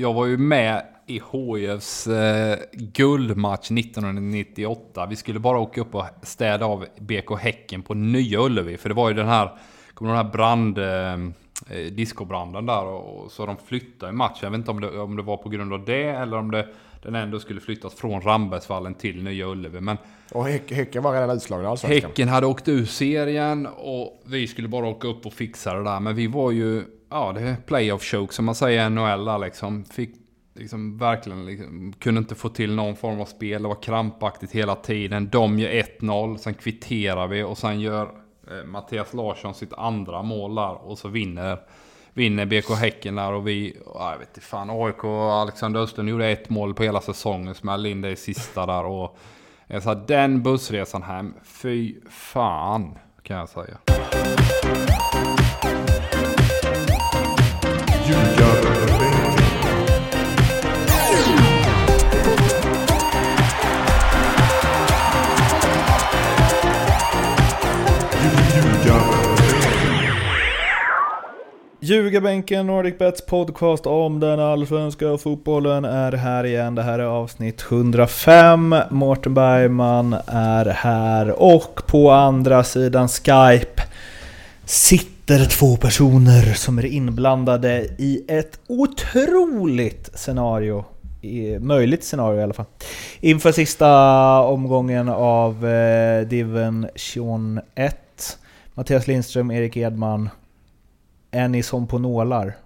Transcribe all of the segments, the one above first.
jag var ju med i HIFs eh, guldmatch 1998. Vi skulle bara åka upp och städa av BK Häcken på Nya Ullevi. För det var ju den här, kommer den här brand... Eh, eh, discobranden där och, så de flyttade matchen. Jag vet inte om det, om det var på grund av det eller om det, den ändå skulle flyttas från Rambergsvallen till Nya Ullevi. Men och häck, Häcken var redan utslagna Allsvenskan. Häcken hade åkt ur serien och vi skulle bara åka upp och fixa det där. Men vi var ju, ja det är playoff choke som man säger i NHL liksom. Fick liksom verkligen, liksom, kunde inte få till någon form av spel. Det var krampaktigt hela tiden. De gör 1-0, sen kvitterar vi och sen gör eh, Mattias Larsson sitt andra mål där och så vinner vinner BK Häcken där och vi, jag vet inte fan, AIK och Alexander Östlund gjorde ett mål på hela säsongen, smällde in det i sista där och eh, jag sa den bussresan hem, fy fan kan jag säga. Ljugarbänken, NordicBets podcast om den allsvenska fotbollen är här igen. Det här är avsnitt 105. Mårten Bergman är här och på andra sidan Skype sitter två personer som är inblandade i ett otroligt scenario. Möjligt scenario i alla fall. Inför sista omgången av eh, Division 1. Mattias Lindström, Erik Edman är ni som på nålar?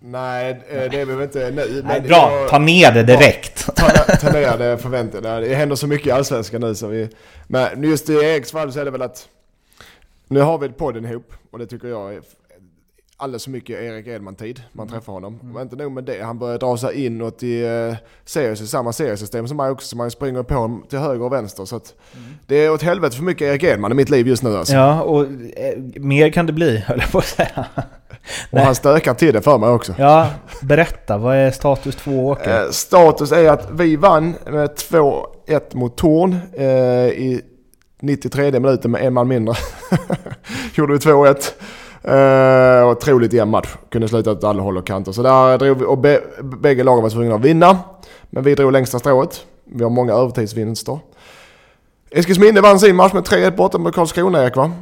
Nej, eh, det är vi inte nu. Nej, bra, ta ner det direkt. Ta, ta ner det förväntat. Det händer så mycket i Allsvenskan nu så vi... Men just i Eriks fall så är det väl att... Nu har vi podden ihop och det tycker jag är alldeles för mycket Erik Edman-tid. Man mm. träffar honom. Mm. Men inte nog med det, han börjar dra sig inåt i uh, series, samma seriesystem som mig också. Så man springer på honom till höger och vänster. Så att mm. det är åt helvete för mycket Erik Edman i mitt liv just nu alltså. Ja, och eh, mer kan det bli, höll jag på att säga. och han stökar till det för mig också. Ja, berätta. Vad är status 2 Åker? Eh, status är att vi vann med 2-1 mot Torn eh, i 93 minuten med en man mindre. Gjorde vi 2-1. Uh, otroligt jämn match. Kunde sluta åt alla håll och kanter. Så där drog vi, och be, bägge lagen var tvungna att vinna. Men vi drog längsta strået. Vi har många övertidsvinster. Eskilsminne vann sin match med 3-1 borta mot Karlskrona, Erik va?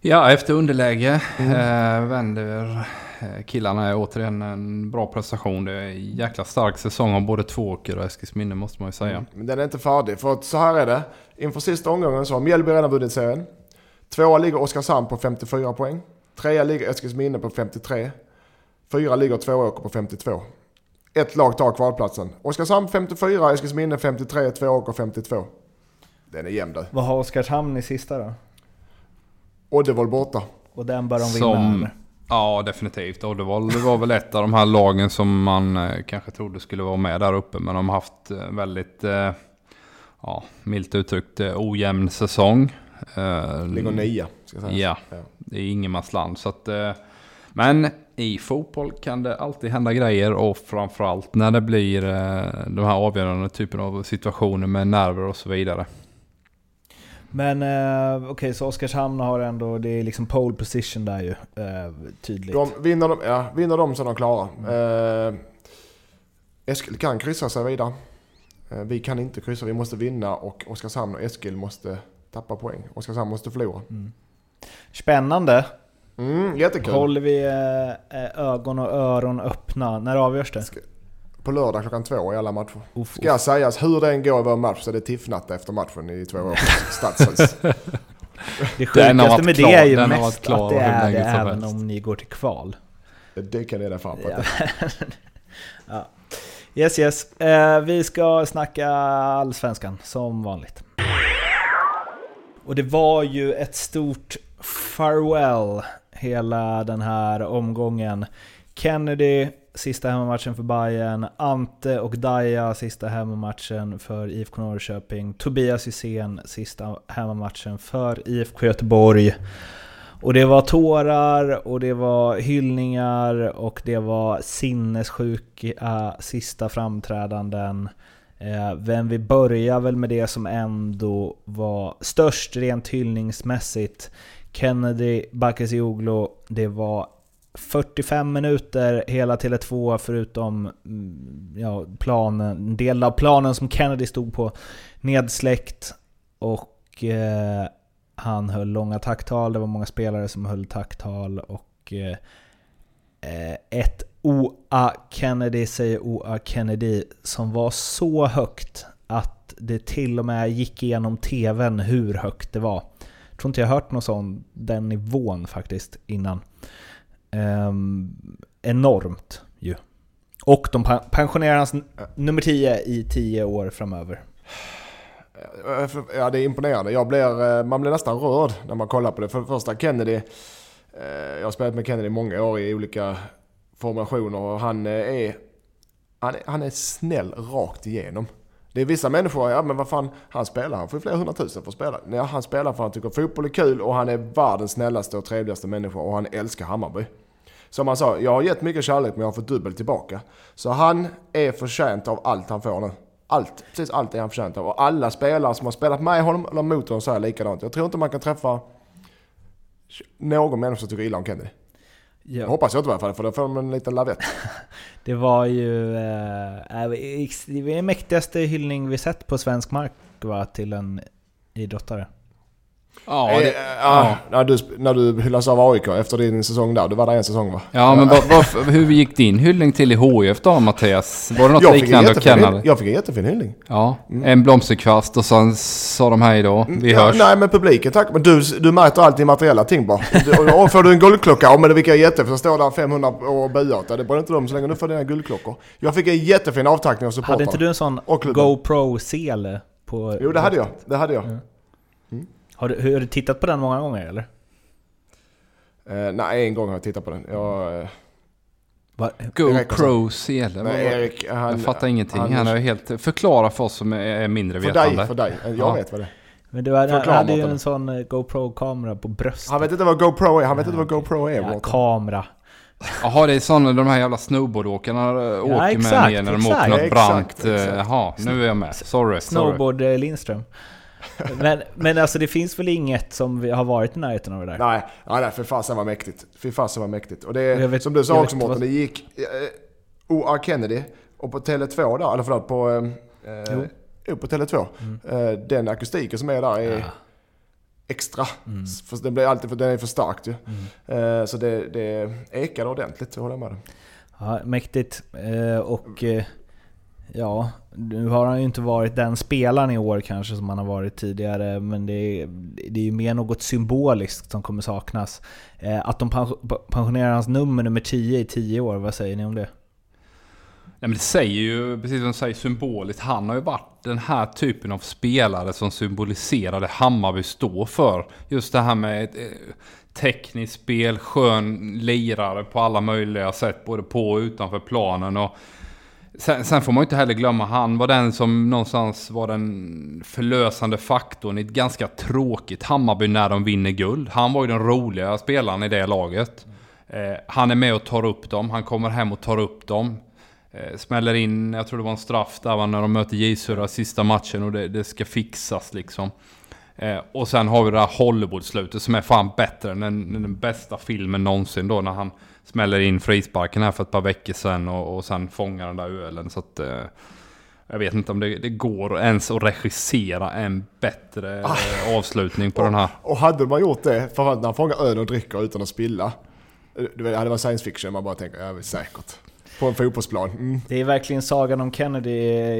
Ja, efter underläge mm. äh, vänder eh, killarna återigen en bra prestation. Det är en jäkla stark säsong av både Tvååker och Eskilsminne måste man ju säga. Mm. Men den är inte färdig. För att så här är det. Inför sista omgången så har Mjällby redan vunnit serien. Tvåa ligger Oskarshamn på 54 poäng. Trea ligger Eskilsminne på 53. Fyra ligger Tvååker på 52. Ett lag tar kvalplatsen. Oskarshamn 54, Eskilsminne 53, Tvååker 52. Den är jämn. Vad har Oskarshamn i sista då? Oddevold borta. Och den bör de vinna? Som, ja, definitivt. Oddevold var väl ett av de här lagen som man eh, kanske trodde skulle vara med där uppe. Men de har haft eh, väldigt, eh, ja, milt uttryckt, ojämn säsong. Ligger nia, ska jag säga. Ja, det är ingenmansland. Så att, men i fotboll kan det alltid hända grejer och framförallt när det blir de här avgörande typen av situationer med nerver och så vidare. Men uh, okej, okay, så Oskarshamn har ändå, det är liksom pole position där ju, uh, tydligt. De, vinner, de, ja, vinner de så är de klara. Mm. Uh, Eskil kan kryssa sig vidare. vi kan inte kryssa, vi måste vinna och Oskarshamn och Eskil måste tappa poäng. Oskarshamn måste förlora. Mm. Spännande. Mm, jättekul. Håller vi eh, ögon och öron öppna. När avgörs det? På lördag klockan två i alla matcher. Uff, Ska uff. sägas, hur det än går i vår match så är det tiffnatte efter matchen i två år stadshus. det sjukaste med det är ju mest att det är det även om ni går till kval. Det kan leda fram på. Ja. ja. Yes yes. Eh, vi ska snacka allsvenskan som vanligt. Och det var ju ett stort farewell hela den här omgången. Kennedy, sista hemmamatchen för Bayern. Ante och Daja, sista hemmamatchen för IFK Norrköping. Tobias Hysén, sista hemmamatchen för IFK Göteborg. Och det var tårar och det var hyllningar och det var sinnessjuka sista framträdanden. Men vem vi börjar väl med det som ändå var störst rent hyllningsmässigt. Kennedy Bakircioglu, det var 45 minuter hela Tele2 förutom mm, ja, planen, en del av planen som Kennedy stod på nedsläckt och eh, han höll långa tacktal. Det var många spelare som höll tacktal och eh, eh ett OA Kennedy säger OA Kennedy som var så högt att det till och med gick igenom TVn hur högt det var. Jag tror inte jag hört någon sån, den nivån faktiskt innan. Ehm, enormt ju. Och de pensionerar hans nummer 10 i 10 år framöver. Ja, det är imponerande. Jag blir, eh, man blir nästan rörd när man kollar på det. För det första, Kennedy. Eh, jag har spelat med Kennedy många år i olika formationer och han eh, är, han är, han är snäll rakt igenom. Det är vissa människor, ja men vad fan, han spelar, han får ju flera hundratusen för att spela. Nej, han spelar för att han tycker fotboll är kul och han är världens snällaste och trevligaste människa och han älskar Hammarby. Som han sa, jag har gett mycket kärlek men jag har fått dubbelt tillbaka. Så han är förtjänt av allt han får nu. Allt, precis allt är han förtjänt av. Och alla spelare som har spelat med honom eller mot honom säger likadant. Jag tror inte man kan träffa någon människa som tycker illa om Kennedy. Ja. Hoppas jag inte i alla fall, för då får de en liten lavett. det var ju eh, det är mäktigaste hyllning vi sett på svensk mark va, till en idrottare. Ja, det, eh, ja. När, du, när du hyllas av AIK efter din säsong där. Du var där en säsong va? Ja, men var, var, hur gick din hyllning till i HIF då Mattias? Var det något jag liknande att känna? Jag fick en jättefin hyllning. Ja, mm. en blomsterkvast och sen sa de hej då. Vi ja, hörs. Nej, men publiken tack. Men du, du mäter alltid materiella ting bara. och får du en guldklocka, ja men det vilka jätte, för så står där 500 och buar. Det bryr inte dem så länge du får dina guldklockor. Jag fick en jättefin avtackning av supportrar. Hade inte du en sån GoPro-sele? Jo, det hade jag. Det hade jag. Mm. Har du, har du tittat på den många gånger eller? Uh, nej, en gång har jag tittat på den. Jag... Uh, GoPro sele Erik, han, Jag fattar ingenting. Han, han är helt... Förklara för oss som är mindre för vetande. Dig, för dig. Jag ja. vet vad det är. Men du hade, hade ju en sån eh, GoPro-kamera på bröstet. Han vet inte vad GoPro är. Han vet inte vad GoPro är. Ja, kamera. Jaha, det är sådana de här jävla snowboardåkarna ja, åker exakt, med ner när de åker något brant. Jaha, nu är jag med. Sorry. Snowboard sorry. Lindström men, men alltså det finns väl inget som har varit i närheten av det där? Nej, nej, för fasen var mäktigt. Fy fasen var mäktigt. Och det, vet, som du sa också Mårten, vad... det gick eh, O.R. Kennedy och på Tele2 där, eller förlåt på... Eh, jo. jo. på Tele2. Mm. Eh, den akustiken som är där är ja. extra. Mm. För den blir alltid för, den är för starkt ju. Mm. Eh, så det, det ekade ordentligt, jag håller med dig. Ja, mäktigt. Eh, och eh, Ja, nu har han ju inte varit den spelaren i år kanske som han har varit tidigare, men det är, det är ju mer något symboliskt som kommer saknas. Eh, att de pensionerar hans nummer, nummer 10, i 10 år, vad säger ni om det? Nej, men det säger ju, precis som de säger symboliskt, han har ju varit den här typen av spelare som symboliserade Hammarby står för. Just det här med ett, eh, tekniskt spel, skön lirare på alla möjliga sätt, både på och utanför planen. Och Sen, sen, får man ju inte heller glömma, han var den som någonstans var den förlösande faktorn i ett ganska tråkigt Hammarby när de vinner guld. Han var ju den roliga spelaren i det laget. Eh, han är med och tar upp dem, han kommer hem och tar upp dem. Eh, smäller in, jag tror det var en straff där när de möter J Södra sista matchen och det, det ska fixas liksom. Eh, och sen har vi det här Hollywood-slutet som är fan bättre än den, den bästa filmen någonsin då när han smäller in frisparken här för ett par veckor sedan och, och sen fångar den där ölen. Så att, eh, jag vet inte om det, det, går ens att regissera en bättre ah. avslutning på och, den här. Och hade man gjort det, för när han fångar öl och dricker utan att spilla. Det var science fiction, man bara tänker, ja säkert. På en fotbollsplan. Mm. Det är verkligen sagan om Kennedy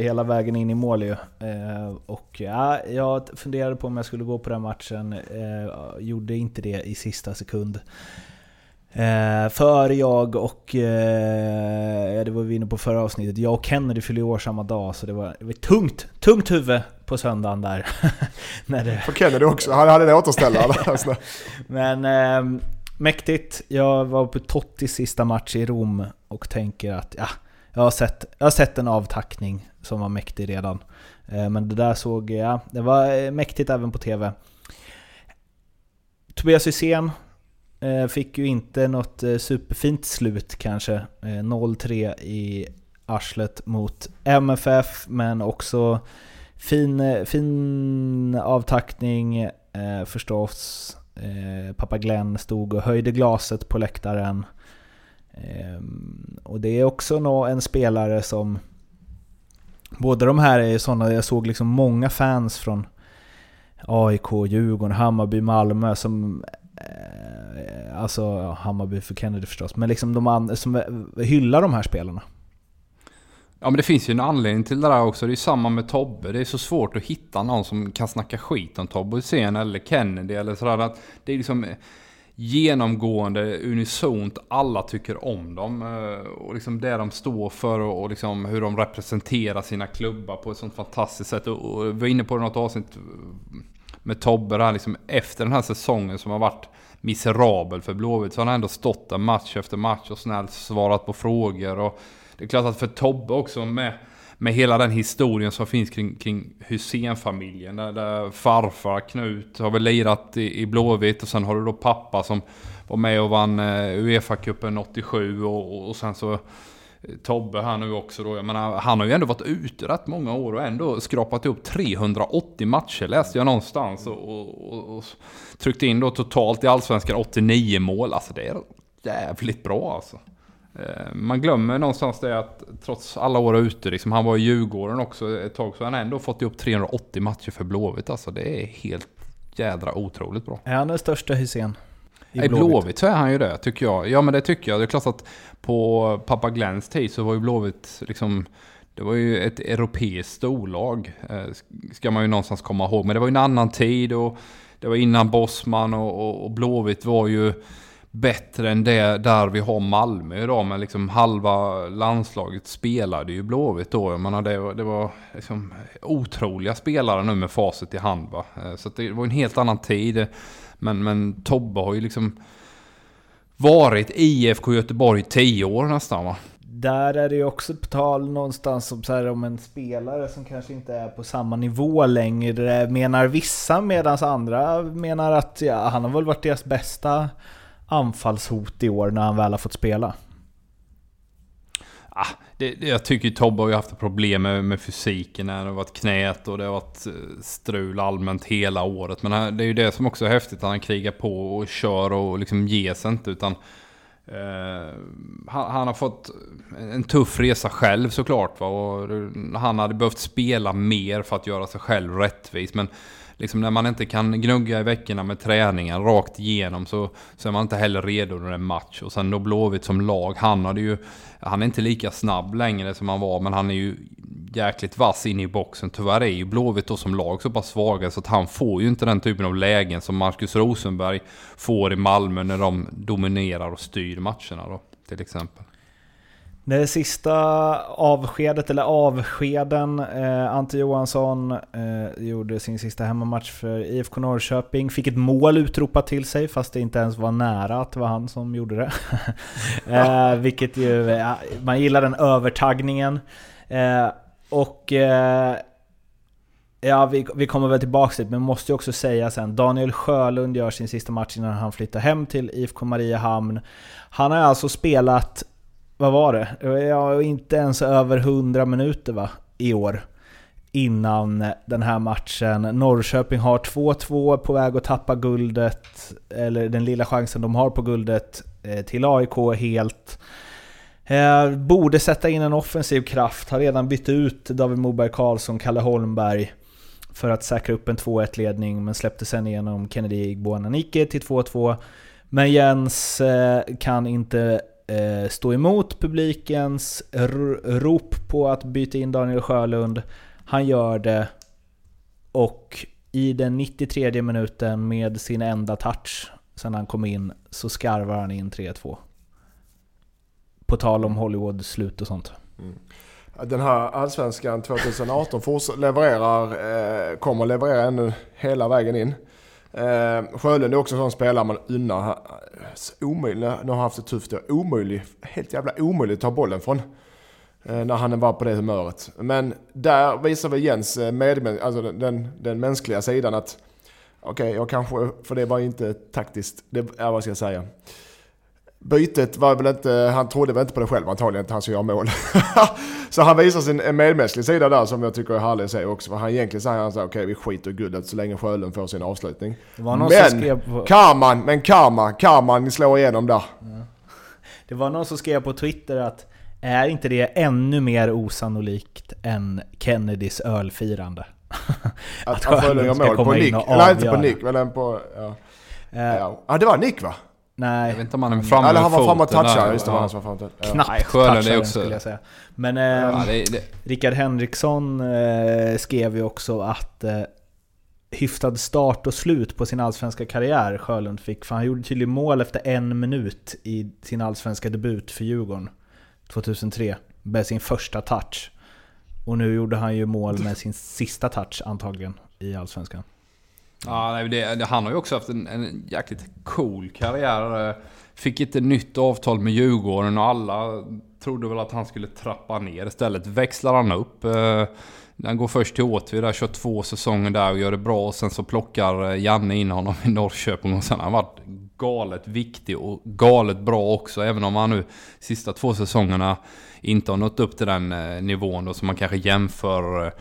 hela vägen in i mål ju. Eh, och ja, jag funderade på om jag skulle gå på den matchen. Eh, gjorde inte det i sista sekund. Eh, för jag och, eh, det var vi inne på förra avsnittet, jag och Kennedy fyllde år samma dag så det var, det var tungt, tungt huvud på söndagen där. När det... För Kennedy också, han hade en återställare. Men eh, mäktigt, jag var på Tottis sista match i Rom och tänker att ja, jag har sett, jag har sett en avtackning som var mäktig redan. Eh, men det där såg jag, det var mäktigt även på TV. Tobias Hysén Eh, Eh, fick ju inte något eh, superfint slut kanske. Eh, 0-3 i arslet mot MFF, men också fin, fin avtackning förstås. Pappa Glenn stod och höjde glaset på läktaren. Och det är också en spelare som... Båda de här är sådana, jag såg liksom många fans från AIK, Djurgården, Hammarby, Malmö som... Alltså ja, Hammarby för Kennedy förstås, men liksom de andra som hyllar de här spelarna. Ja men det finns ju en anledning till det där också. Det är ju samma med Tobbe. Det är så svårt att hitta någon som kan snacka skit om Tobbe Hysén eller Kennedy eller sådär. det är liksom genomgående unisont. Alla tycker om dem. Eh, och liksom det de står för och liksom hur de representerar sina klubbar på ett sånt fantastiskt sätt. Och vi var inne på det något avsnitt med Tobbe där liksom efter den här säsongen som har varit miserabel för Blåvitt. Så har han ändå stått där match efter match och snällt svarat på frågor. Och det är klart att för Tobbe också med, med hela den historien som finns kring, kring Hussein-familjen. Där, där, farfar Knut har väl lirat i, i Blåvitt och sen har du då pappa som var med och vann uh, Uefa-cupen 87 och, och sen så Tobbe här nu också då. Jag menar, han har ju ändå varit ute rätt många år och ändå skrapat ihop 380 matcher läste jag någonstans. Och, och, och, och tryckte in då totalt i Allsvenskan 89 mål. Alltså det är jävligt bra alltså. Eh, man glömmer någonstans det att trots alla år ute, liksom, han var i Djurgården också ett tag, så han har ändå fått ihop 380 matcher för Blåvitt. Alltså det är helt jädra otroligt bra. Är han den största Hysén? I Blåvitt. Så är han ju det, tycker jag. Ja men det tycker jag. Det är klart att på pappa Glens tid så var ju Blåvitt liksom... Det var ju ett europeiskt storlag, eh, ska man ju någonstans komma ihåg. Men det var ju en annan tid och det var innan Bosman och, och, och Blåvitt var ju bättre än det där vi har Malmö idag. Men liksom halva landslaget spelade ju Blåvitt då. Jag menar, det var, det var liksom otroliga spelare nu med facit i hand. Va? Eh, så det var en helt annan tid. Men, men Tobbe har ju liksom varit IFK Göteborg i tio år nästan va? Där är det ju också på tal någonstans om, så här, om en spelare som kanske inte är på samma nivå längre, menar vissa, medan andra menar att ja, han har väl varit deras bästa anfallshot i år när han väl har fått spela? Ah, det, det, jag tycker Tobbe har ju haft problem med, med fysiken. Det har varit knät och det har varit eh, strul allmänt hela året. Men det är ju det som också är häftigt. Han krigar på och kör och liksom ger sig inte. Utan, eh, han, han, har fått en tuff resa själv såklart. Va? Och han hade behövt spela mer för att göra sig själv rättvis. Men liksom när man inte kan gnugga i veckorna med träningen rakt igenom så, så är man inte heller redo när det är match. Och sen då Blåvitt som lag, han hade ju... Han är inte lika snabb längre som han var, men han är ju jäkligt vass in i boxen. Tyvärr är ju Blåvitt då som lag så pass svaga så att han får ju inte den typen av lägen som Marcus Rosenberg får i Malmö när de dominerar och styr matcherna då, till exempel. Det sista avskedet, eller avskeden, eh, Ante Johansson eh, gjorde sin sista hemmamatch för IFK Norrköping. Fick ett mål utropat till sig, fast det inte ens var nära att det var han som gjorde det. eh, vilket ju, eh, man gillar den övertagningen. Eh, och eh, Ja, vi, vi kommer väl tillbaka till det, men måste ju också säga sen. Daniel Sjölund gör sin sista match innan han flyttar hem till IFK Mariehamn. Han har alltså spelat vad var det? Ja, inte ens över 100 minuter va, i år. Innan den här matchen. Norrköping har 2-2 på väg att tappa guldet, eller den lilla chansen de har på guldet, eh, till AIK helt. Eh, borde sätta in en offensiv kraft, har redan bytt ut David Moberg Karlsson, Kalle Holmberg för att säkra upp en 2-1 ledning, men släppte sen igenom Kennedy Igboananike till 2-2. Men Jens eh, kan inte Eh, stå emot publikens rop på att byta in Daniel Sjölund. Han gör det och i den 93 minuten med sin enda touch sen han kom in så skarvar han in 3-2. På tal om Hollywood slut och sånt. Mm. Den här Allsvenskan 2018 levererar, eh, kommer leverera ännu hela vägen in. Eh, Sjölund är också en sån spelare man unnar. Omöjlig, nu har han haft det tufft. Omöjlig, helt jävla omöjligt att ta bollen från. Eh, när han var på det humöret. Men där visar vi Jens eh, med, alltså den, den, den mänskliga sidan att okej, okay, jag kanske, för det var inte taktiskt, det är vad ska jag säga. Bytet var väl inte, han trodde väl inte på det själv antagligen, att han skulle göra mål. så han visar sin medmänskliga sida där som jag tycker är härlig att se också. För han egentligen säger han okej okay, vi skiter i guldet så länge Sjölund får sin avslutning. men, på... karman, men karma, karman slår igenom där. Ja. Det var någon som skrev på Twitter att är inte det ännu mer osannolikt än Kennedys ölfirande? Att, Att Sjölund gör ska mål på komma in Nick. Nej, inte på. Nick, men på... Ja. Eh, Ja. ja, det var Nick va? Nej, Jag vet inte om han är framme Eller han var framme och touchade, just det. var han som var framme och touchade. Knappt toucharen också- skulle jag säga. Men eh, Ja, det, det, Rickard Henriksson eh, skrev ju också att eh, hyfsad start och slut på sin allsvenska karriär Sjölund fick. För han gjorde tydligen mål efter en minut i sin allsvenska debut för Djurgården 2003. Med sin första touch. Och nu gjorde han ju mål med sin sista touch antagligen i allsvenskan. Ja, nej, det, det, han har ju också haft en, en jäkligt cool karriär. Fick inte nytt avtal med Djurgården och alla trodde väl att han skulle trappa ner. Istället växlar han upp. Eh, han går först till Åtvid, kör två säsonger där och gör det bra. Och sen så plockar eh, Janne in honom i Norrköping. Och sen har han varit galet viktig och galet bra också. Även om han nu sista två säsongerna inte har nått upp till den eh, nivån då som man kanske jämför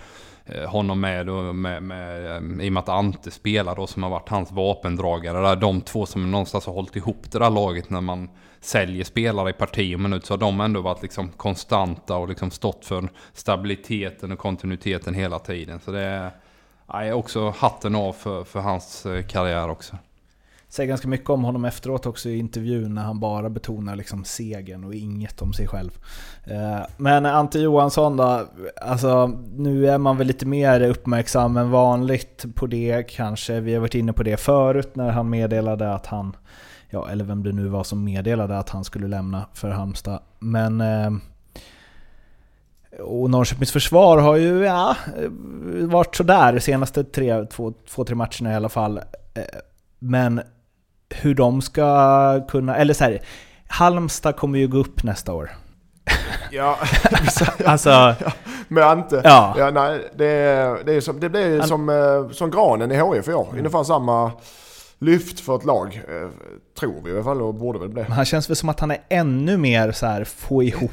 Eh, honom med, då, med, med eh, i och med att Ante spelar då som har varit hans vapendragare. Där de två som någonstans har hållit ihop det där laget när man säljer spelare i parti och minut så har de ändå varit liksom konstanta och liksom stått för stabiliteten och kontinuiteten hela tiden. Så det är är också hatten av för, för hans eh, karriär också. Säger ganska mycket om honom efteråt också i intervjun när han bara betonar liksom segern och inget om sig själv. Eh, men Ante Johansson då, alltså nu är man väl lite mer uppmärksam än vanligt på det kanske. Vi har varit inne på det förut när han meddelade att han, ja eller vem det nu var som meddelade att han skulle lämna för Halmstad. Men eh, och Norrköpings försvar har ju ja, varit sådär de senaste tre, två, två, tre matcherna i alla fall. Eh, men hur de ska kunna, eller så här, Halmstad kommer ju gå upp nästa år. Ja, Alltså, med Ante. ja. Ja, nej, det, det, är som, det blir Han- som, eh, som granen i HIF i år. Ungefär samma lyft för ett lag. eh, Tror vi i alla fall och borde väl bli. Men han känns väl som att han är ännu mer så här få ihop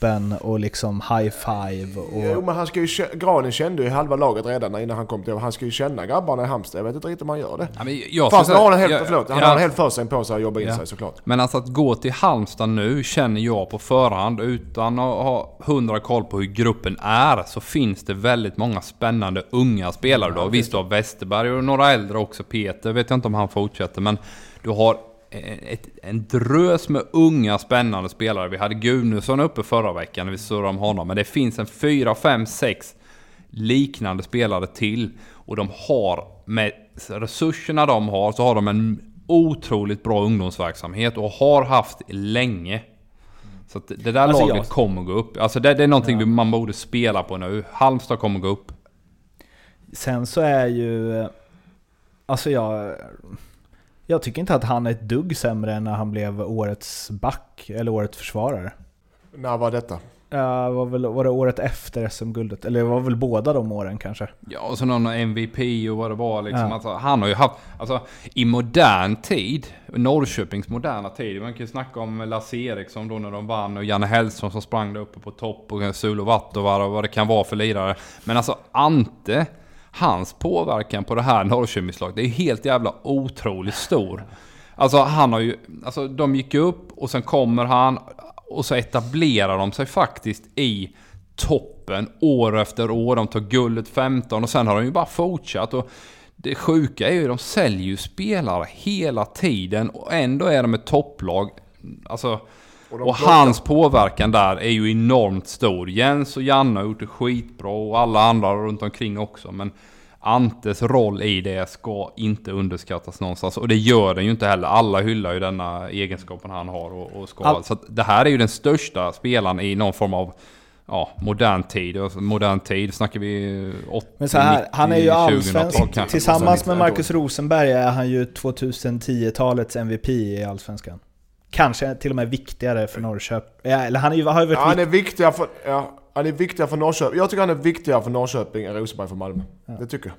gruppen och liksom high five Jo och... men han ska ju, Granen kände ju halva laget redan innan han kom till Han ska ju känna grabbarna i Halmstad. Jag vet inte riktigt om han gör det. Ja, men jag Fast han har en helt, ja, förlåt, han ja. har en helt för sig på sig att jobba in Ja. sig såklart. Men alltså att gå till Halmstad nu känner jag på förhand utan att ha hundra koll på hur gruppen är så finns det väldigt många spännande unga spelare då. Visst du har Westerberg och några äldre också. Peter vet jag inte om han fortsätter men du har ett, en drös med unga spännande spelare. Vi hade Gunnarsson uppe förra veckan när vi surrade om honom. Men det finns en 4, 5, 6 liknande spelare till. Och de har, med resurserna de har, så har de en otroligt bra ungdomsverksamhet och har haft länge. Så det där Alltså, laget jag- kommer gå upp. Alltså det, det är någonting vi- man borde spela på nu. Halmstad kommer gå upp. Sen så är ju... Alltså jag... Jag tycker inte att han är ett dugg sämre än när han blev årets back, eller årets försvarare. När var detta? Ja, var, väl, var det året efter SM-guldet? Eller det var väl båda de åren kanske? Ja, och så någon MVP och vad det var liksom. Ja. Alltså, han har ju haft, alltså i modern tid, Norrköpings moderna tid. Man kan ju snacka om Lasse Eriksson då när de vann och Janne Hellström som sprang där uppe på topp och Sulo Vattovar och vad det kan vara för lirare. Men alltså Ante, hans påverkan på det här Norrköpingslaget, det är helt jävla otroligt stor. Alltså han har ju, alltså de gick upp och sen kommer han och så etablerar de sig faktiskt i toppen år efter år. De tar guldet 15 och sen har de ju bara fortsatt. Och det sjuka är ju de säljer ju spelare hela tiden och ändå är de ett topplag. Alltså, och och hans påverkan där är ju enormt stor. Jens och Janne har gjort det skitbra och alla andra runt omkring också. Men Antes roll i det ska inte underskattas någonstans. Och det gör den ju inte heller. Alla hyllar ju denna egenskapen han har och, och ska. All- Så att det här är ju den största spelaren i någon form av ja, modern tid. Modern tid snackar vi 80, Men så här, 90, han är ju 2000-tal allsvensk. Tillsammans med Marcus Rosenberg är han ju 2010-talets MVP i Allsvenskan. Kanske till och med viktigare för Norrköping. Ja, eller han är har ju varit Ja, han är viktigare för, ja, han är viktigare för Norrköping. Jag tycker han är viktigare för Norrköping än Rosenberg för Malmö. Det tycker jag.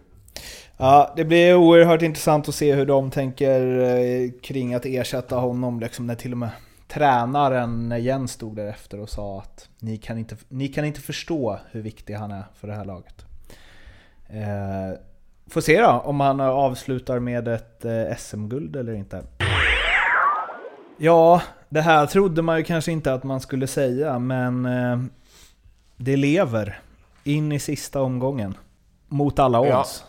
Ja, det blir oerhört intressant att se hur de tänker eh, kring att ersätta honom. Liksom när till och med tränaren Jens stod där efter och sa att ni kan inte, ni kan inte förstå hur viktig han är för det här laget. Eh, får se då om han avslutar med ett eh, SM-guld eller inte. Ja, Det här trodde man ju kanske inte att man skulle säga, men eh, det lever in i sista omgången. Mot alla odds.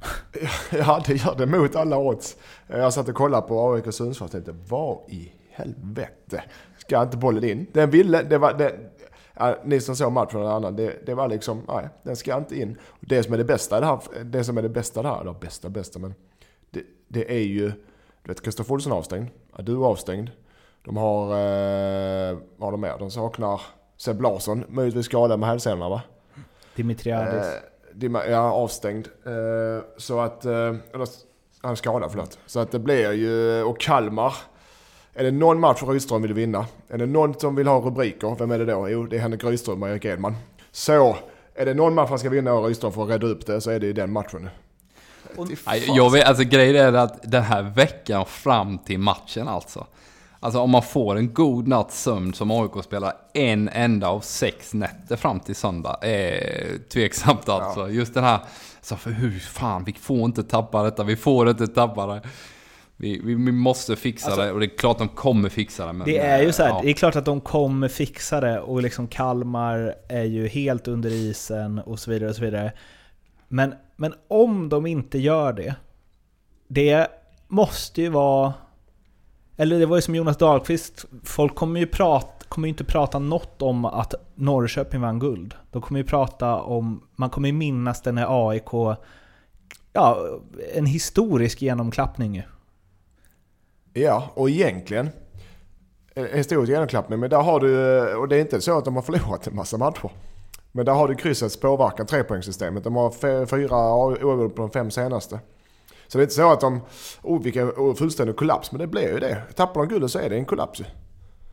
Ja. ja, det gör det mot alla odds. Jag satt och kollade på AIK Sundsvall och tänkte, vad i helvete ska inte bollen in? Den ville, det var, det, ja, ni som såg matchen eller annan, det, det var liksom, nej, den ska inte in. Det som är det bästa det här, det som är det bästa där, eller bästa bästa, men det, det är ju, du vet Kristoffer Olsson avstängd, du är avstängd. De har, eh, vad har de mer? De saknar Seb Larsson, möjligtvis skadad med hälsenorna va? Dimitriadis. Eh, ja, avstängd. Eh, så att, eh, eller han är skadad förlåt. Så att det blir ju, och Kalmar. Är det någon match Rydström vill vinna? Är det någon som vill ha rubriker? Vem är det då? Jo, det är Henrik Rydström och Erik Edman. Så, är det någon match han ska vinna och Rydström får rädda upp det så är det i den matchen. Och, jag vet, alltså grejen är att den här veckan fram till matchen alltså. Alltså om man får en god natts sömn som AIK spelar en enda av sex nätter fram till söndag är tveksamt alltså. Ja. Just den här, så för hur fan, vi får inte tappa detta, vi får inte tappa det. Vi, vi, vi måste fixa alltså, det och det är klart de kommer fixa det. Men, det är ju så här, ja. det är klart att de kommer fixa det och liksom Kalmar är ju helt under isen och så vidare och så vidare. Men, men om de inte gör det, det måste ju vara eller det var ju som Jonas Dahlqvist, folk kommer ju prata, kommer inte prata något om att Norrköping vann guld. De kommer ju prata om, man kommer ju minnas den här AIK, ja, en historisk genomklappning. Ja, och egentligen, en historisk genomklappning, men där har du, och det är inte så att de har förlorat en massa matcher. Men där har du kryssets påverkan, trepoängssystemet. De har fyra oavgjorda på de fem senaste. Så det är inte så att de, oh vilken fullständig kollaps, men det blir ju det. Tappar de guldet så är det en kollaps ju.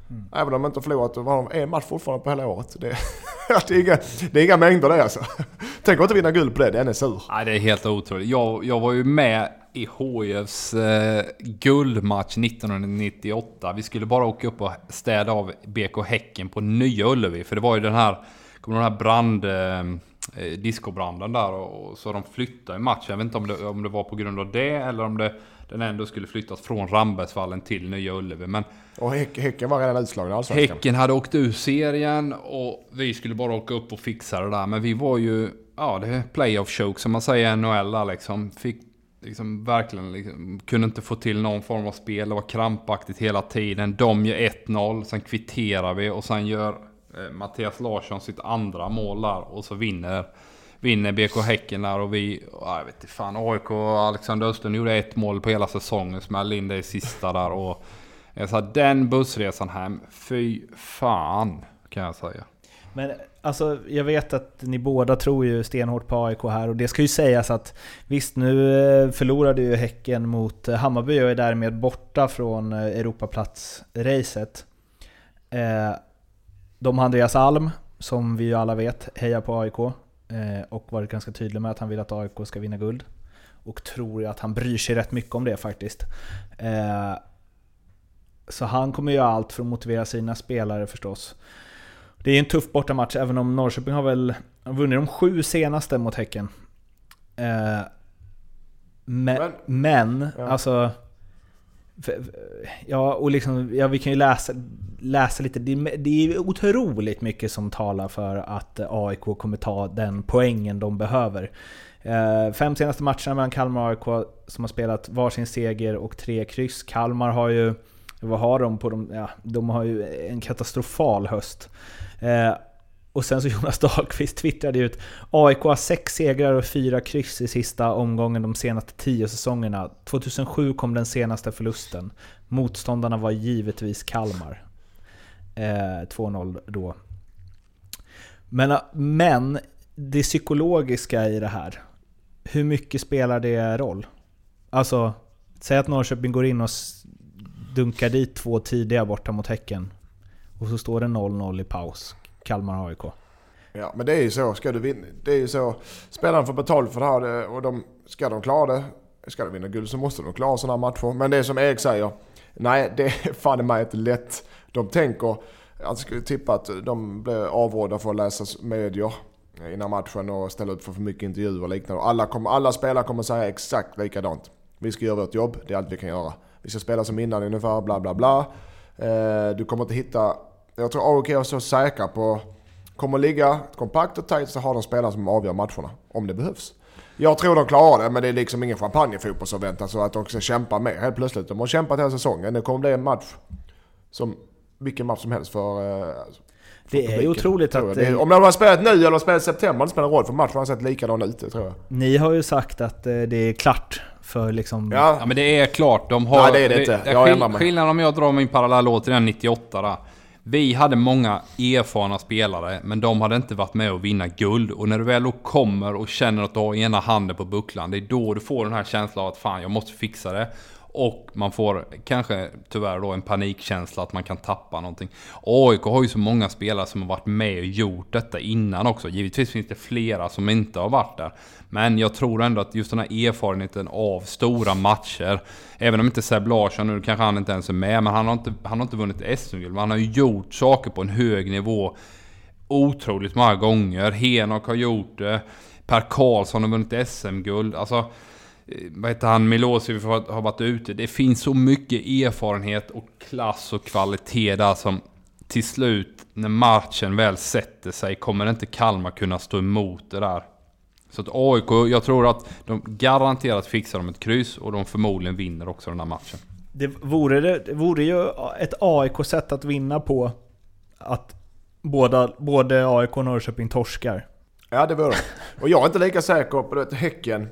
Mm. Även om de inte förlorat, vad har de en match fortfarande på hela året. Det, det, är, inga, det är inga mängder det alltså. Tänk att inte vinna guld på det, den är sur. Nej, det är helt otroligt. Jag, jag var ju med i HIFs eh, guldmatch 1998. Vi skulle bara åka upp och städa av BK Häcken på Nya Ullevi. För det var ju den här, kommer den här brand... Eh, eh, discobranden där och, så de flyttade i matchen. Jag vet inte om det, om det var på grund av det eller om det, den ändå skulle flyttas från Rambergsvallen till Nya Ullevi. Men och häck, Häcken var redan utslagna allsvenskan? Häcken hade åkt ur serien och vi skulle bara åka upp och fixa det där. Men vi var ju, ja det är playoff choke som man säger i NHL liksom. Fick liksom verkligen, liksom, kunde inte få till någon form av spel. Det var krampaktigt hela tiden. De gör 1-0, sen kvitterar vi och sen gör Eh, Mattias Larsson sitt andra mål där och så vinner, vinner BK Häcken där och vi, jag vet inte fan, AIK och Alexander Östlund gjorde ett mål på hela säsongen, smällde in det i sista där och Så här, den bussresan hem, fy fan kan jag säga. Men alltså, jag vet att ni båda tror ju stenhårt på AIK här och det ska ju sägas att visst, nu eh, förlorade ju Häcken mot eh, Hammarby och är därmed borta från Europaplats-racet. De har Andreas Alm, som vi ju alla vet hejar på AIK eh, och varit ganska tydlig med att han vill att AIK ska vinna guld. Och tror ju att han bryr sig rätt mycket om det faktiskt. Eh, så han kommer göra allt för att motivera sina spelare förstås. Det är en tuff bortamatch, även om Norrköping har väl vunnit de sju senaste mot Häcken. Eh, men, men ja. alltså... Ja, och liksom, ja, vi kan ju läsa, läsa lite. Det, det är otroligt mycket som talar för att eh, AIK kommer ta den poängen de behöver. Eh, fem senaste matcherna mellan Kalmar och AIK som har spelat varsin seger och tre kryss. Kalmar har ju, vad har de på de, ja, de har ju en katastrofal höst. Eh, och sen så Jonas Dahlqvist twittrade ut AIK har sex segrar och fyra kryss i sista omgången de senaste tio säsongerna. 2007 kom den senaste förlusten. Motståndarna var givetvis Kalmar. Eh, 2-0 då. Men, eh, men det psykologiska i det här. Hur mycket spelar det roll? Alltså, säg att Norrköping går in och dunkar dit två tidiga borta mot Häcken. Och så står det 0-0 i paus. Kalmar AIK. Ja, men det är ju så. Ska du vinna, det är ju så. Spelarna får betalt för det här och de, ska de klara det, ska de vinna guld så måste de klara sådana matcher. Men det är som Erik säger, nej det är fan mig inte lätt. De tänker, jag skulle tippa att de blir avrådda för att läsa medier innan matchen och ställa upp för för mycket intervjuer och liknande. Alla, kommer, alla spelare kommer säga exakt likadant. Vi ska göra vårt jobb, det är allt vi kan göra. Vi ska spela som innan ungefär, bla bla bla. Eh, du kommer inte hitta... Jag tror AIK är så säkra på... Kommer ligga kompakt och tajt så har de spelare som avgör matcherna. Om det behövs. Jag tror de klarar det, men det är liksom ingen champagnefotboll som väntar så att de ska kämpa mer helt plötsligt. De har kämpat hela säsongen. Det kommer bli en match som vilken match som helst för... eh, för Det är publiken, otroligt tror att... jag. Det, om de hade spelat nu eller spelat i september, det spelar roll för matchen har sett likadan ut, tror jag. Ni har ju sagt att eh, det är klart för liksom... Ja, Ja men det är klart, de har... Nej, det är det inte. Jag skill- ändrar mig. Skillnaden om jag drar min parallell återigen 98 där. Vi hade många erfarna spelare, men de hade inte varit med och vinna guld. Och när du väl då kommer och känner att du har ena handen på bucklan, det är då du får den här känslan av att fan, jag måste fixa det. Och man får kanske tyvärr då en panikkänsla att man kan tappa någonting. AIK har ju så många spelare som har varit med och gjort detta innan också. Givetvis finns det flera som inte har varit där. Men jag tror ändå att just den här erfarenheten av stora matcher. Även om inte Seb Larsson, nu kanske han inte ens är med, men han har inte, han har inte vunnit SM-guld. Men han har ju gjort saker på en hög nivå otroligt många gånger. Henok har gjort det. Per Karlsson har vunnit SM-guld. Alltså, vad heter han, Milosevic har har varit ute. Det finns så mycket erfarenhet och klass och kvalitet där som till slut, när matchen väl sätter sig, kommer inte Kalmar kunna stå emot det där. Så att AIK, jag tror att de garanterat fixar de ett kryss och de förmodligen vinner också den här matchen. Det vore, det, det vore ju ett AIK-sätt att vinna på att båda, både AIK och Norrköping torskar. ja det var det. Och jag är inte lika säker på det. Häcken.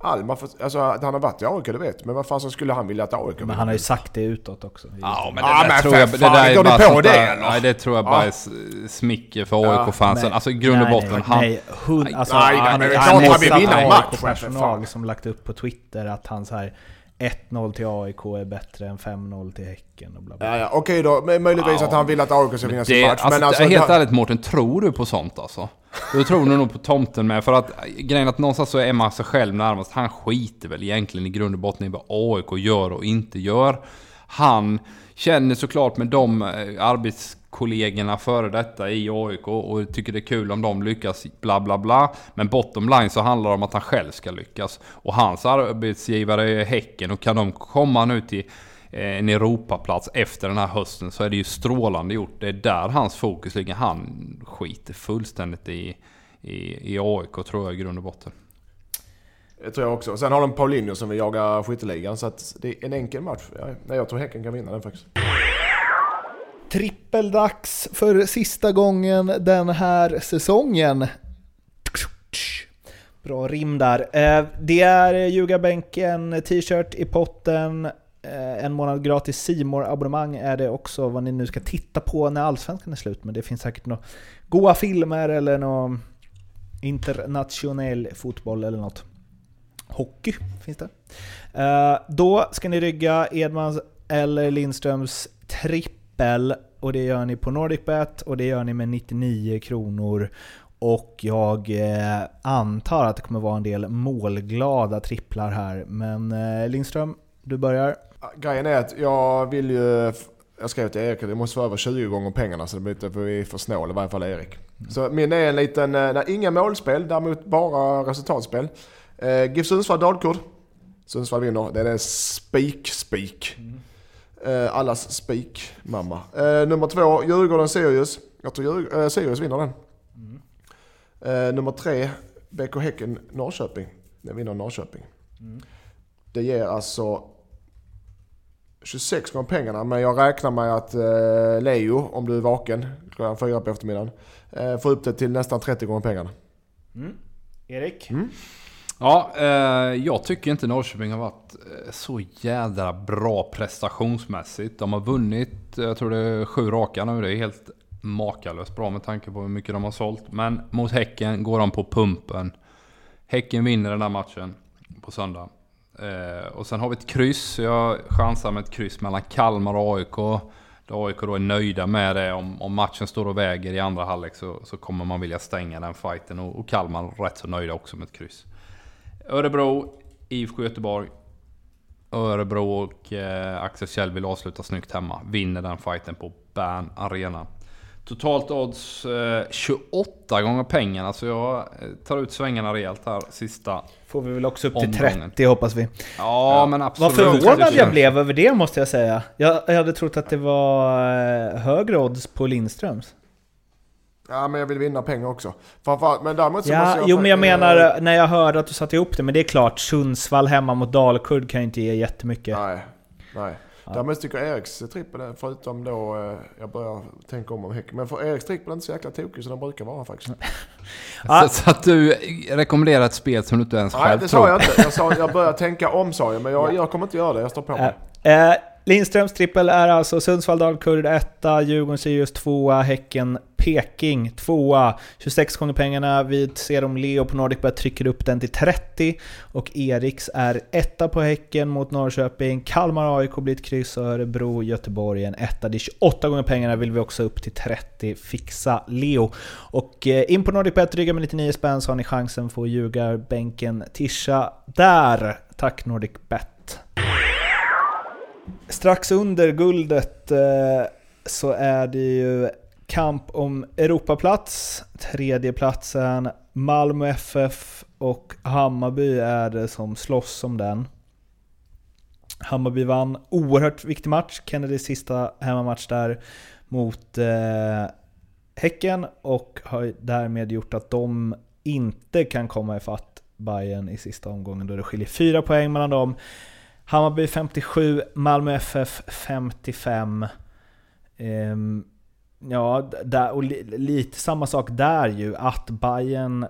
Alma, för, alltså att han har varit i AIK, det vet Men vad fan så skulle han vilja att AIK Men han har ju sagt det utåt också. Ja, men det Ja, där men tror jag... Det där är går du bara på det, eller? Nej, det tror jag Ja. bara är smicker för Ja, AIK-fansen. Nej. Alltså i grund och Nej, botten, nej, han... Nej, hund, alltså, Nej, nej, han är har klart han han vill har vinna AIK matchen, för personal fan. som lagt upp på Twitter att han så här 1-0 till AIK är bättre än 5-0 till Häcken och bla bla. Ja, ja, okej då. Men möjligtvis Ja. att han vill att AIK ska vinna sin match. alltså, men alltså, helt det- ärligt Mårten, tror du på sånt alltså? Du tror nog på tomten med, för att grejen är att någonstans så är man sig själv närmast. Han skiter väl egentligen i grund och botten i vad AIK gör och inte gör. Han känner såklart med de eh, kollegorna före detta i AIK och tycker det är kul om de lyckas, bla bla bla. Men bottom line så handlar det om att han själv ska lyckas. Och hans arbetsgivare är Häcken och kan de komma nu till eh, en Europaplats efter den här hösten så är det ju strålande gjort. Det är där hans fokus ligger. Han skiter fullständigt i, i, i AIK tror jag i grund och botten. Det tror jag också. Sen har de Paulinho som vill jaga skytteligan. Så att det är en enkel match. Nej, jag tror Häcken kan vinna den faktiskt. Trippeldags för sista gången den här säsongen. Bra rim där. Eh, det är ljugarbänken, t-shirt i potten, eh, en månad gratis simor abonnemang är det också vad ni nu ska titta på när Allsvenskan är slut. Men det finns säkert några goa filmer eller någon internationell fotboll eller något. Hockey finns det. Eh, då ska ni rygga Edmans eller Lindströms tripp trippel och det gör ni på NordicBet och det gör ni med 99 kronor. Och jag eh, antar att det kommer vara en del målglada tripplar här. Men eh, Lindström, du börjar. Grejen är att jag vill ju... Jag skrev till Erik att det måste vara över 20 gånger pengarna så det blir inte för vi är för snål, i varje fall Erik. Så min är en liten, eh, nej, inga målspel, däremot bara resultatspel. Eh, GIF Sundsvall Dalkurd. Sundsvall vinner, det är en spik-spik. Eh, allas spik, mamma. Eh, nummer två, Djurgården Sirius. Jag tror Djurg- eh, Sirius vinner den. Eh, nummer tre, BK Häcken Norrköping. Den vinner Norrköping. Det ger alltså 26 gånger pengarna, men jag räknar med att eh, Leo, om du är vaken klockan fyra på eftermiddagen, eh, får upp det till nästan 30 gånger pengarna. Erik? Ja, eh, jag tycker inte Norrköping har varit eh, så jädra bra prestationsmässigt. De har vunnit, jag tror det är sju raka nu. Det är helt makalöst bra med tanke på hur mycket de har sålt. Men mot Häcken går de på pumpen. Häcken vinner den här matchen på söndag. Eh, och sen har vi ett kryss. Jag chansar med ett kryss mellan Kalmar och AIK. Där AIK då är nöjda med det. Om, om matchen står och väger i andra halvlek så, så kommer man vilja stänga den fighten. Och, och Kalmar rätt så nöjda också med ett kryss. Örebro, IFK Göteborg. Örebro och eh, Axel Kjell vill avsluta snyggt hemma. Vinner den fighten på Bern Arena. Totalt odds eh, 28 gånger pengarna, så jag eh, tar ut svängarna rejält här sista. Får vi väl också upp till Omgången. 30 hoppas vi. Ja, Ja. men Vad absolut. förvånad Det jag blev över det måste jag säga. Jag, jag hade trott att det var eh, högre odds på Lindströms. Ja, men jag vill vinna pengar också. Framförallt, men däremot så måste Ja, jag... jo men jag menar när jag hörde att du satte ihop det. Men det är klart, Sundsvall hemma mot Dalkurd kan ju inte ge jättemycket. Nej, nej. Ja. Däremot tycker jag Eriks trippel, förutom då eh, jag börjar tänka om om Häcken. Men för Eriks trippel är inte så jäkla tokig som den brukar vara faktiskt. Ja. Så, så att du rekommenderar ett spel som du inte ens Nej, själv det tror. sa jag inte. Jag, sa, jag börjar tänka om sa jag, men jag, jag kommer inte göra det. Jag står på mig. Eh, Lindströms trippel är alltså Sundsvall Dalkurd 1, Djurgården Sirius 2, Häcken Peking tvåa, 26 gånger pengarna. Vi ser om Leo på Nordicbet trycker upp den till 30. Och Eriks är etta på Häcken mot Norrköping. Kalmar AIK blir ett kryss och Örebro Göteborg en etta. Det är 28 gånger pengarna vill vi också upp till 30. Fixa Leo. Och eh, in på Nordicbet, rygga med 99 spänn så har ni chansen få ljugarbänken Tisha där. Tack Nordicbet. Strax under guldet eh, så är det ju kamp om Europaplats. Tredjeplatsen Malmö FF och Hammarby är det som slåss om den. Hammarby vann oerhört viktig match, Kennedys sista hemmamatch där mot eh, Häcken och har därmed gjort att de inte kan komma ifatt Bayern i sista omgången då det skiljer fyra poäng mellan dem. Hammarby 57, Malmö FF 55. Ehm, ja, där, och lite samma sak där ju, att Bayern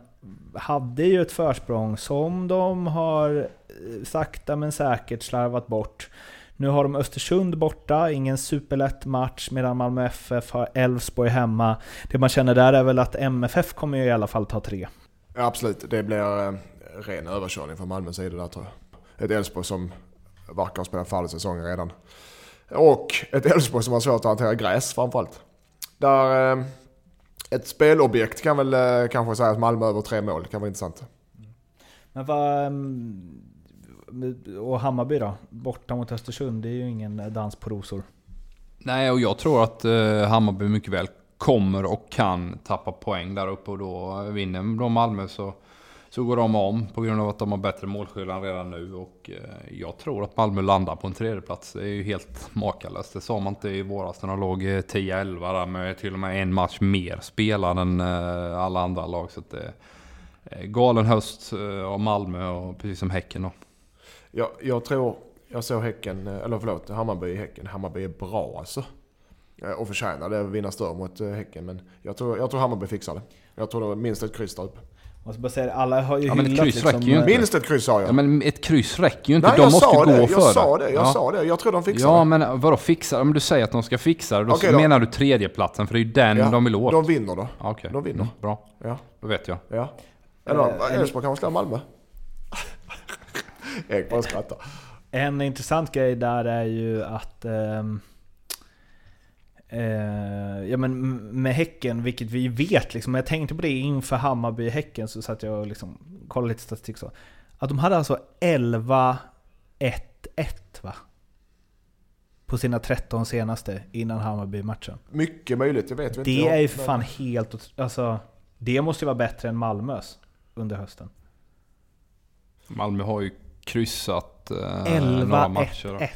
hade ju ett försprång som de har eh, sakta men säkert slarvat bort. Nu har de Östersund borta, ingen superlätt match, medan Malmö FF har Elfsborg hemma. Det man känner där är väl att MFF kommer ju i alla fall ta tre. Ja, absolut, det blir eh, ren överkörning från Malmös sida där tror jag. Ett Elfsborg som verkar ha spelat färdigt säsongen redan. Och ett Elfsborg som har svårt att hantera gräs framförallt. Där eh, ett spelobjekt kan väl eh, kanske säga att Malmö över tre mål kan vara intressant. Men vad... mm, Och Hammarby då? Borta mot Östersund, det är ju ingen dans på rosor. Nej, och jag tror att eh, Hammarby mycket väl kommer och kan tappa poäng där uppe och då vinner de Malmö så, så går de om på grund av att de har bättre målskillnad redan nu och eh, jag tror att Malmö landar på en tredjeplats. Det är ju helt makalöst. Det sa man inte i våras när de låg eh, 10-11 där med till och med en match mer spelad än eh, alla andra lag. Så att det är galen höst av Malmö och precis som Häcken då. Jag, jag tror, jag såg Häcken, eller förlåt, Hammarby i Häcken. Hammarby är bra alltså. Och förtjänade att vinna större mot Häcken. Men jag tror, jag tror Hammarby fixar det. Jag tror det var minst ett kryss där jag ska bara säga, alla har ju Ja, men ett hyllat liksom, ju inte. eh, Minst ett kryss sa jag. Ja, men ett kryss räcker ju inte. Nej, de jag måste sa gå det. för Jag sa det. Jag Ja. sa det. Jag tror de fixar Ja, det. men vadå fixa? Om du säger att de ska fixa det, då, Okej då. menar du tredjeplatsen för det är ju den Ja, de vill åt. De vinner då. Ja, Okej, de vinner. Mm, bra. Ja. Då vet jag. Ja. Eller Eh, en- Elfsborg kanske slår Malmö. Bara skrattar. En intressant grej där är ju att... eh, ja men med Häcken, vilket vi vet liksom. Jag tänkte på det inför Hammarby-Häcken så satt jag och liksom kollade lite statistik så. Att de hade alltså 11-1-1 va? På sina 13 senaste innan Hammarby-matchen. Mycket möjligt, jag vet inte. Det är ju för fan helt... Alltså, det måste ju vara bättre än Malmös under hösten. Malmö har ju kryssat eh, några matcher. 11-1-1.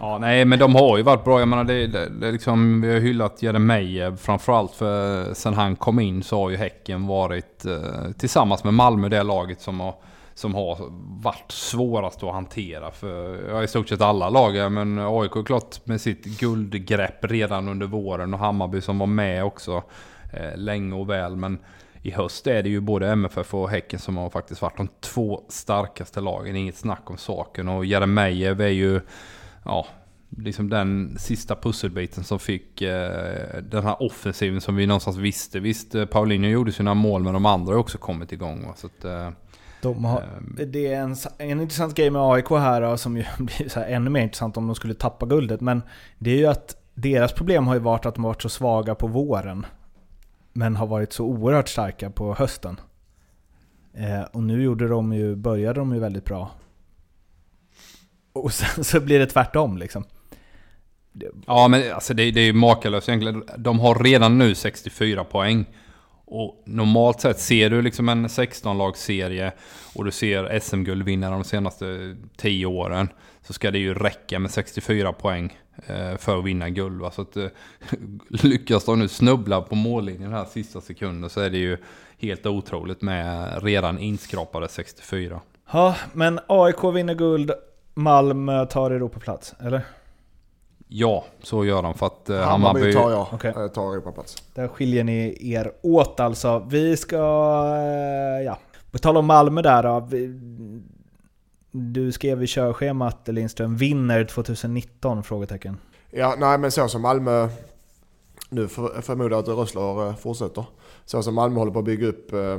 Ja, nej, men de har ju varit bra. Jag menar, det, det, det liksom, vi har hyllat Jeremejeff framförallt för sen han kom in så har ju Häcken varit eh, tillsammans med Malmö det laget som har, som har varit svårast att hantera för ja, i stort sett alla lag. Men AIK är klart med sitt guldgrepp redan under våren och Hammarby som var med också eh, länge och väl. Men i höst är det ju både MFF och Häcken som har faktiskt varit de två starkaste lagen. Inget snack om saken. Och Jeremejeff är ju ja, liksom den sista pusselbiten som fick eh, den här offensiven som vi någonstans visste. Visst, eh, Paulinho gjorde sina mål men de andra har också kommit igång. Va? Så att, eh, De har, Ehm. det är en, en intressant grej med AIK här då, som ju blir så ännu mer intressant om de skulle tappa guldet. Men det är ju att deras problem har ju varit att de har varit så svaga på våren. Men har varit så oerhört starka på hösten. Eh, och nu gjorde de ju, började de ju väldigt bra. Och sen så blir det tvärtom liksom. Ja, men alltså det, det är ju makalöst egentligen. De har redan nu 64 poäng. Och normalt sett ser du liksom en 16-lagsserie och du ser SM-guldvinnare de senaste 10 åren. Så ska det ju räcka med 64 poäng eh, för att vinna guld. Va? Så att, eh, lyckas de nu snubbla på mållinjen här sista sekunden så är det ju helt otroligt med redan inskrapade 64. Ja, men AIK vinner guld, Malmö tar Europaplats, eller? Ja, så gör de för att eh, Hammarby Hammarby... tar jag. Okay. tar Europaplats. Där skiljer ni er åt alltså. Vi ska... eh, Ja, på tal om Malmö där då. Vi, du skrev i körschemat Lindström, vinner 2019? Frågetecken. Ja, nej men så som Malmö... Nu för, förmodar jag att Rössler eh, fortsätter. Så som Malmö håller på att bygga upp, eh,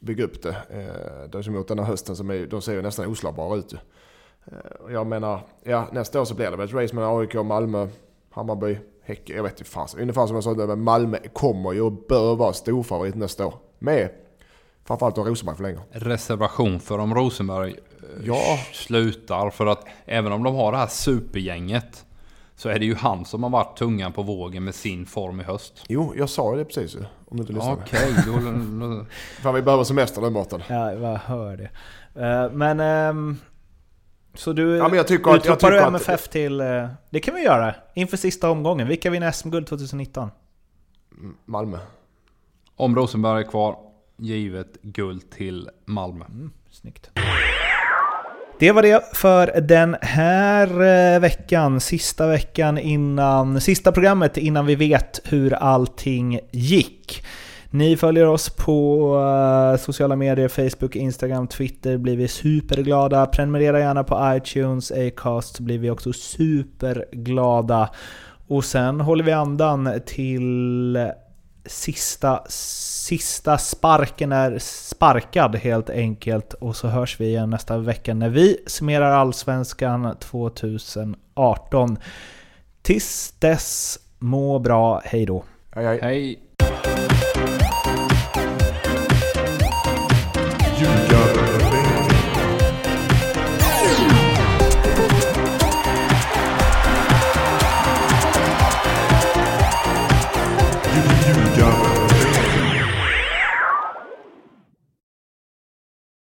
bygga upp det. Eh, är som mot den här hösten, som är, de ser ju nästan oslagbara ut ju. Eh, Jag menar, ja nästa år så blir det väl ett race mellan AIK, Malmö, Hammarby, Häcken. Jag vet inte fan. Ungefär som jag sa, men Malmö kommer ju och bör vara storfavorit nästa år. Med framförallt om Rosenberg förlänger. reservation för om Rosenberg eh, Ja. slutar. För att även om de har det här supergänget så är det ju han som har varit tungan på vågen med sin form i höst. Jo, jag sa ju det precis. Om du inte lyssnade. Okej, då, då, Fan vi behöver semester den Mårten. Ja, jag hör det. Eh, Men... ehm, Så du Ja, men jag tycker att- jag tycker du att- MFF till... eh, Det kan vi göra. Inför sista omgången. Vilka vinner SM-guld 2019? Mm, Malmö. om Rosenberg är kvar, givet guld till Malmö. Snyggt. Det var det för den här eh, veckan. Sista veckan innan... Sista programmet innan vi vet hur allting gick. Ni följer oss på eh, sociala medier, Facebook, Instagram, Twitter. Blir vi superglada. Prenumerera gärna på iTunes, Acast. Blir vi också superglada. Och sen håller vi andan till sista, sista sparken är sparkad helt enkelt. Och så hörs vi igen nästa vecka när vi summerar Allsvenskan 2018. Tills dess, må bra, hej då. Hej, hej. Hej!